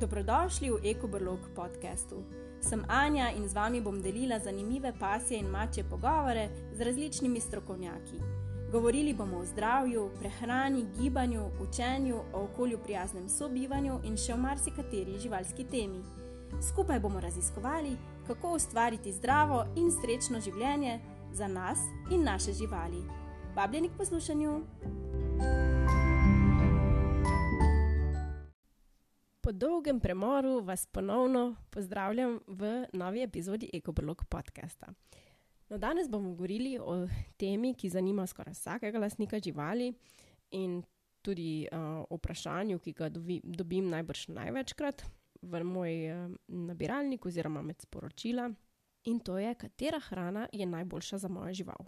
Dobrodošli v EkoBrlog podkastu. Sem Anja in z vami bom delila zanimive pasje in mače pogovore z različnimi strokovnjaki. Govorili bomo o zdravju, prehrani, gibanju, učenju, o okolju prijaznem sobivanju in še o marsikateri živalski temi. Skupaj bomo raziskovali, kako ustvariti zdravo in srečno življenje za nas in naše živali. Vabljeni k poslušanju! Dolgem premoru vas ponovno pozdravljam v novi epizodi EkoBlog podcasta. No, danes bomo govorili o temi, ki zanima skoraj vsakega lastnika živali in tudi uh, o vprašanju, ki ga dovi, dobim najbrž največkrat v moj uh, nabiralnik oziroma med sporočila. In to je, katera hrana je najboljša za mojo žival.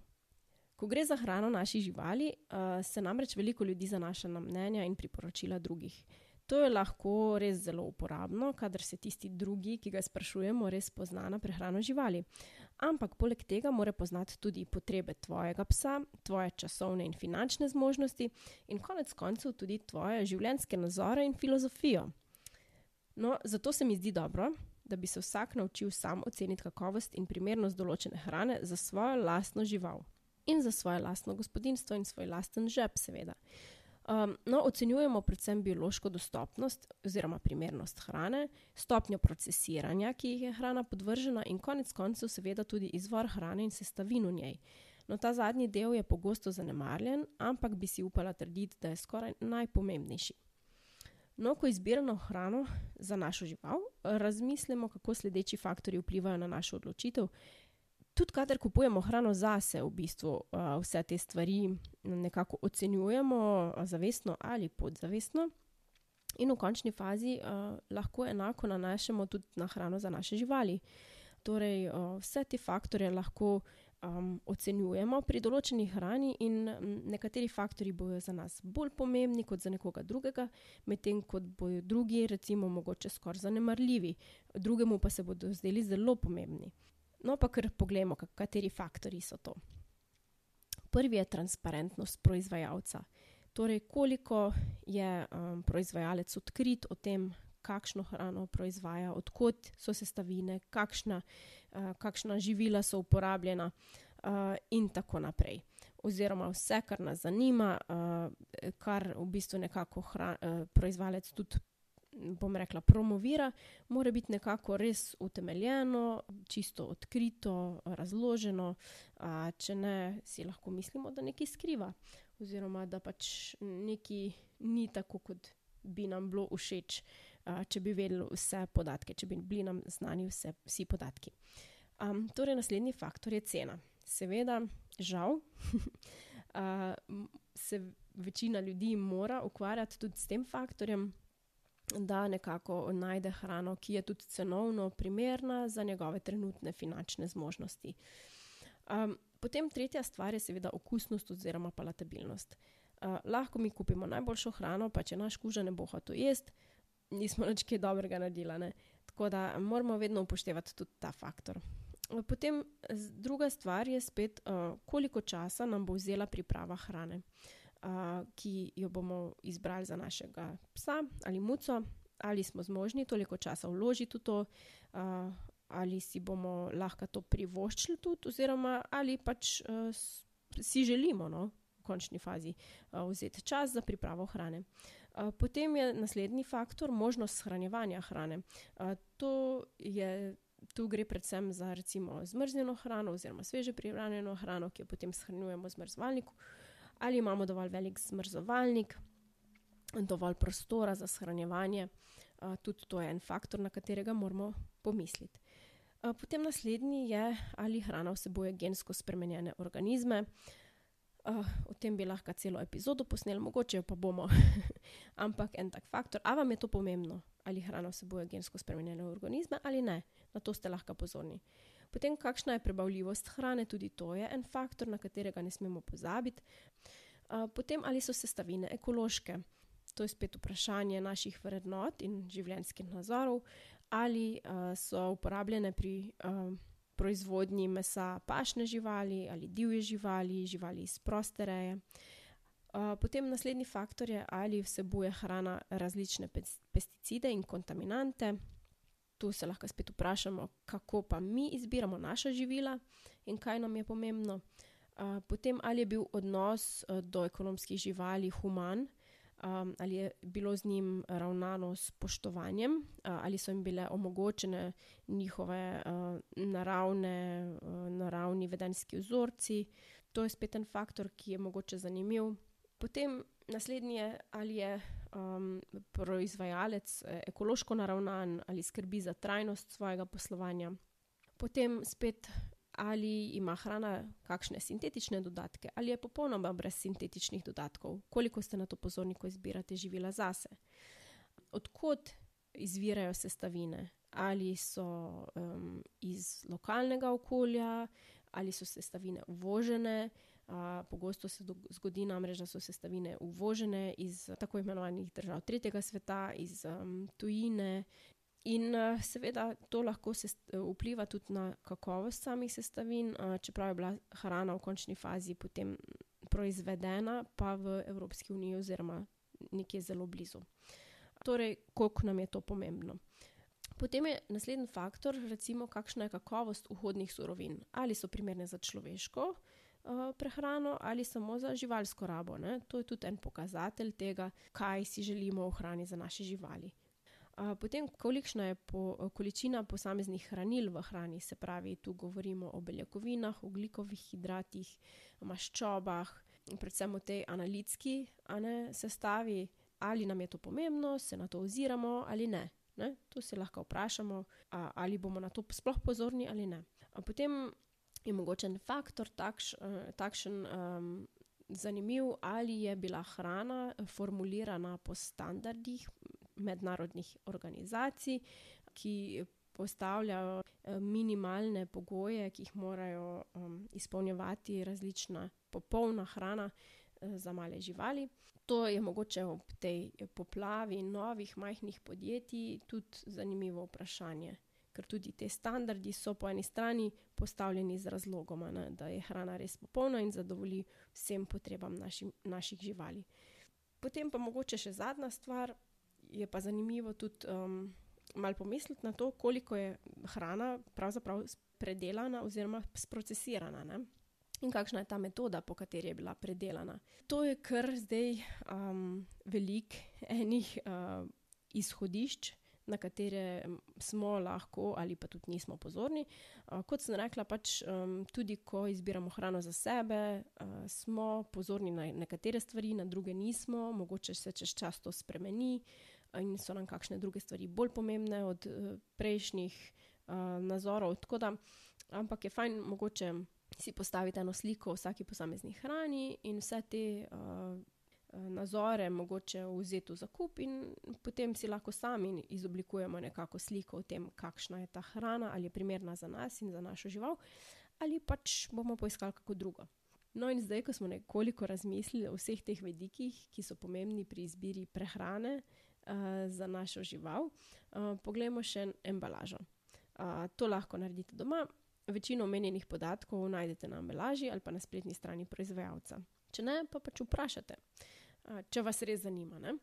Ko gre za hrano naših živali, uh, se namreč veliko ljudi zanaša na mnenja in priporočila drugih. To je lahko res zelo uporabno, kadar se tisti drugi, ki ga sprašujemo, res pozna na prehrano živali. Ampak poleg tega mora poznati tudi potrebe tvojega psa, tvoje časovne in finančne zmožnosti in konec koncev tudi tvoje življenjske nazore in filozofijo. No, zato se mi zdi dobro, da bi se vsak naučil sam oceniti kakovost in primernost določene hrane za svojo lastno žival in za svoje lastno gospodinstvo in svoj lasten žep, seveda. Um, no, ocenjujemo predvsem biološko dostopnost oziroma primernost hrane, stopnjo procesiranja, ki jih je hrana podvržena, in konec koncev, seveda, tudi izvor hrane in sestavin v njej. No, ta zadnji del je pogosto zanemarjen, ampak bi si upala trditi, da je skoraj najpomembnejši. No, ko izbiramo hrano za našo žival, razmislimo, kako sledeči faktori vplivajo na našo odločitev, tudi, kader kupujemo hrano zase, v bistvu uh, vse te stvari nekako ocenjujemo, zavestno ali podzavestno. In v končni fazi uh, lahko enako nanašamo tudi na hrano za naše živali. Torej, uh, vse te faktore lahko um, ocenjujemo pri določeni hrani, in nekateri faktori bodo za nas bolj pomembni kot za nekoga drugega, medtem ko bodo drugi, recimo, mogoče skoraj zanemarljivi, drugemu pa se bodo zdeli zelo pomembni. No, pa kar pogledamo, kateri faktori so to. Prvi je transparentnost proizvajalca. Torej, koliko je um, proizvajalec odkrit o tem, kakšno hrano proizvaja, odkot so sestavine, kakšna, uh, kakšna živila so uporabljena, uh, in tako naprej. Oziroma, vse, kar nas zanima, uh, kar v bistvu nekako hran, uh, proizvajalec tudi bom rekla, promovira, mora biti nekako res utemeljeno, čisto odkrito, razloženo. A, če ne, si lahko mislimo, da nekaj skriva, oziroma da pač nekaj ni tako, kot bi nam bilo všeč, a, če bi vedeli vse podatke, če bi bili nam znani vse, vsi podatki. A, torej, naslednji faktor je cena. Seveda, žal, a, se večina ljudi mora ukvarjati tudi s tem faktorjem da nekako najde hrano, ki je tudi cenovno primerna za njegove trenutne finančne zmožnosti. Um, potem tretja stvar je seveda okusnost oziroma palatabilnost. Uh, lahko mi kupimo najboljšo hrano, pa če naš kuža ne bo hotel jesti, nismo nič kaj dobrega naredili. Tako da moramo vedno upoštevati tudi ta faktor. Potem druga stvar je spet, uh, koliko časa nam bo vzela priprava hrane. Uh, ki jo bomo izbrali za našega psa ali muco, ali smo zmožni toliko časa vložiti v to, ali si bomo lahko to privoščili tudi, oziroma ali pač si želimo no, v končni fazi vzeti čas za pripravo hrane. Potem je naslednji faktor možnost shranjevanja hrane. To je. Tu gre predvsem za recimo zmrznjeno hrano oziroma sveže prihranjeno hrano, ki jo potem shranjujemo v zmrzovalniku. Ali imamo dovolj velik zmrzovalnik, dovolj prostora za shranjevanje. Tudi to je en faktor, na katerega moramo pomisliti. Potem naslednji je, ali hrana vsebuje gensko spremenjene organizme. O tem bi lahko celo epizodo posneli, mogoče pa bomo. Ampak en tak faktor, a vam je to pomembno, ali hrana vsebuje gensko spremenjene organizme ali ne, na to ste lahko pozorni. Potem, kakšna je prebavljivost hrane, tudi to je en faktor, na katerega ne smemo pozabiti. Potem, ali so sestavine ekološke. To je spet vprašanje naših vrednot in življenjskih nazorov, ali uh, so uporabljene pri uh, proizvodnji mesa pašne živali ali divje živali, živali iz proste reje. Potem naslednji faktor je, ali vsebuje hrana različne pesticide in kontaminante. Tu se lahko spet vprašamo, kako pa mi izbiramo naša živila in kaj nam je pomembno. Potem, ali je bil odnos do ekonomskih živali human, ali je bilo z njim ravnano s spoštovanjem, ali so jim bile omogočene njihove naravne, naravni vedenjski vzorci. To je spet en faktor, ki je mogoče zanimiv. Potem naslednji je, ali je um, proizvajalec ekološko naravnan ali skrbi za trajnost svojega poslovanja. Potem spet, ali ima hrana kakšne sintetične dodatke, ali je popolnoma brez sintetičnih dodatkov, koliko ste na to pozorni, ko izbirate živila zase. Odkot izvirajo sestavine, ali so um, iz lokalnega okolja, ali so sestavine uvožene. Uh, pogosto se zgodi namreč, da so sestavine uvožene iz tako imenovanih držav tretjega sveta, iz um, tujine. In uh, seveda to lahko se vpliva tudi na kakovost samih sestavin, uh, čeprav je bila hrana v končni fazi potem proizvedena, pa v Evropski uniji, oziroma nekje zelo blizu. Torej, koliko nam je to pomembno. Potem je naslednji faktor, recimo, kakšna je kakovost vhodnih surovin. Ali so primerne za človeško prehrano ali samo za živalsko rabo. Ne? To je tudi en pokazatelj tega, kaj si želimo v hrani za naše živali. Uh, potem, kolikšna je po, količina posameznih hranil v hrani, se pravi, tu govorimo o beljakovinah, oglikovih hidratih, maščobah, predvsem o tej analitski ne, sestavi, ali nam je to pomembno, se na to oziramo ali ne. Ne? To se lahko vprašamo, ali bomo na to sploh pozorni ali ne. Potem je mogoče en faktor takš, uh, takšen um, zanimiv, ali je bila hrana formulirana po standardih mednarodnih organizacij, ki postavljajo minimalne pogoje, ki jih morajo um, izpolnjevati različna popolna hrana za male živali. To je mogoče ob tej poplavi novih majhnih podjetij tudi zanimivo vprašanje, ker tudi te standardi so po eni strani postavljeni z razlogom, da je hrana res popolna in zadovolji vsem potrebam naši, naših živali. Potem pa mogoče še zadnja stvar, je pa zanimivo tudi um, malo pomisliti na to, koliko je hrana pravzaprav predelana oziroma sprocesirana. Ne in kakšna je ta metoda, po kateri je bila predelana. To je kar zdaj um, velik enih uh, izhodišč, na katere smo lahko ali pa tudi nismo pozorni. Kot sem rekla, pač tudi ko izbiramo hrano za sebe, smo pozorni na nekatere stvari, na druge nismo, mogoče se čez čas to spremeni. In so nam kakšne druge stvari bolj pomembne od uh, prejšnjih nazorov. Da, ampak je fajn, mogoče si postaviti eno sliko o vsaki posamezni hrani in vse te uh, nazore mogoče vzeti v zakup, in potem si lahko sami izoblikujemo nekako sliko o tem, kakšna je ta hrana, ali je primerna za nas in za našo žival, ali pač bomo poiskali kako drugo. No, in zdaj, ko smo nekoliko razmislili o vseh teh vedikih, ki so pomembni pri izbiri prehrane uh, za našo žival, uh, poglejmo še embalažo. Uh, to lahko naredite doma, Večino omenjenih podatkov najdete na embalaži ali pa na spletni strani proizvajalca. Če ne, pa pač vprašajte, če vas res zanima. Ne?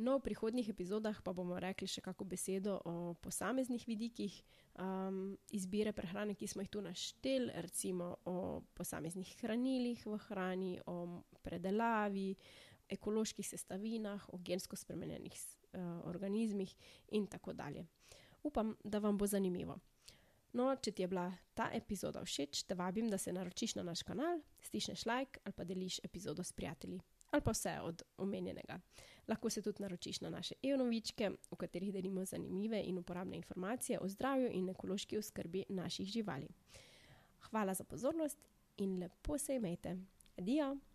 No, v prihodnjih epizodah pa bomo rekli še kako besedo o posameznih vidikih um, izbire prehrane, ki smo jih tu našteli, recimo o posameznih hranilih v hrani, o predelavi, ekoloških sestavinah, o gensko spremenjenih uh, organizmih in tako dalje. Upam, da vam bo zanimivo. No, če ti je bila ta epizoda všeč, te vabim, da se naročiš na naš kanal, stišneš like ali pa deliš epizodo s prijatelji. Ali pa vse od omenjenega. Lahko se tudi naročiš na naše e-novičke, v katerih delimo zanimive in uporabne informacije o zdravju in ekološki oskrbi naših živali. Hvala za pozornost in lepo se imejte. Adijo!